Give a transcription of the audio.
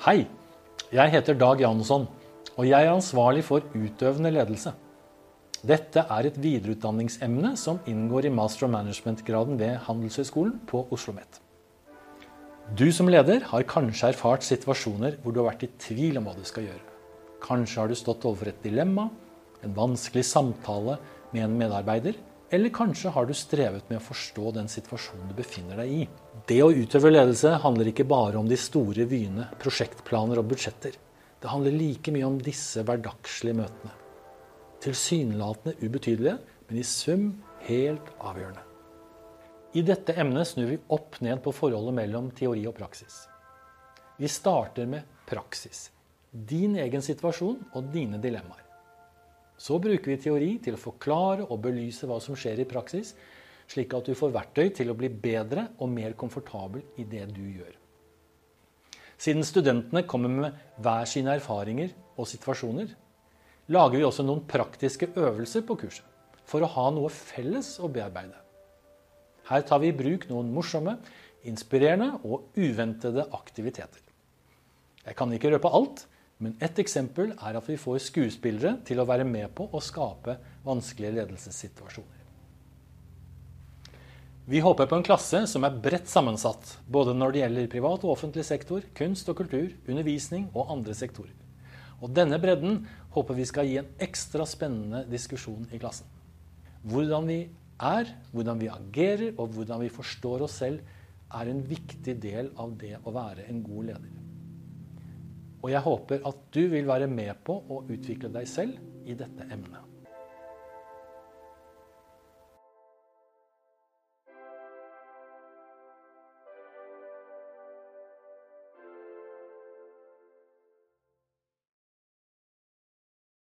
Hei, jeg heter Dag Jansson, og jeg er ansvarlig for utøvende ledelse. Dette er et videreutdanningsemne som inngår i master of management-graden ved Handelshøyskolen på Oslo OsloMet. Du som leder har kanskje erfart situasjoner hvor du har vært i tvil om hva du skal gjøre. Kanskje har du stått overfor et dilemma, en vanskelig samtale med en medarbeider, eller kanskje har du strevet med å forstå den situasjonen du befinner deg i. Det å utøve ledelse handler ikke bare om de store vyene, prosjektplaner og budsjetter. Det handler like mye om disse hverdagslige møtene. Tilsynelatende ubetydelige, men i sum helt avgjørende. I dette emnet snur vi opp ned på forholdet mellom teori og praksis. Vi starter med praksis. Din egen situasjon og dine dilemmaer. Så bruker vi teori til å forklare og belyse hva som skjer i praksis, slik at du får verktøy til å bli bedre og mer komfortabel i det du gjør. Siden studentene kommer med hver sine erfaringer og situasjoner, lager vi også noen praktiske øvelser på kurset for å ha noe felles å bearbeide. Her tar vi i bruk noen morsomme, inspirerende og uventede aktiviteter. Jeg kan ikke røpe alt, men ett eksempel er at vi får skuespillere til å være med på å skape vanskelige ledelsessituasjoner. Vi håper på en klasse som er bredt sammensatt, både når det gjelder privat og offentlig sektor, kunst og kultur, undervisning og andre sektorer. Og denne bredden håper vi skal gi en ekstra spennende diskusjon i klassen. Hvordan vi er, hvordan vi agerer og hvordan vi forstår oss selv, er en viktig del av det å være en god leder. Og jeg håper at du vil være med på å utvikle deg selv i dette emnet.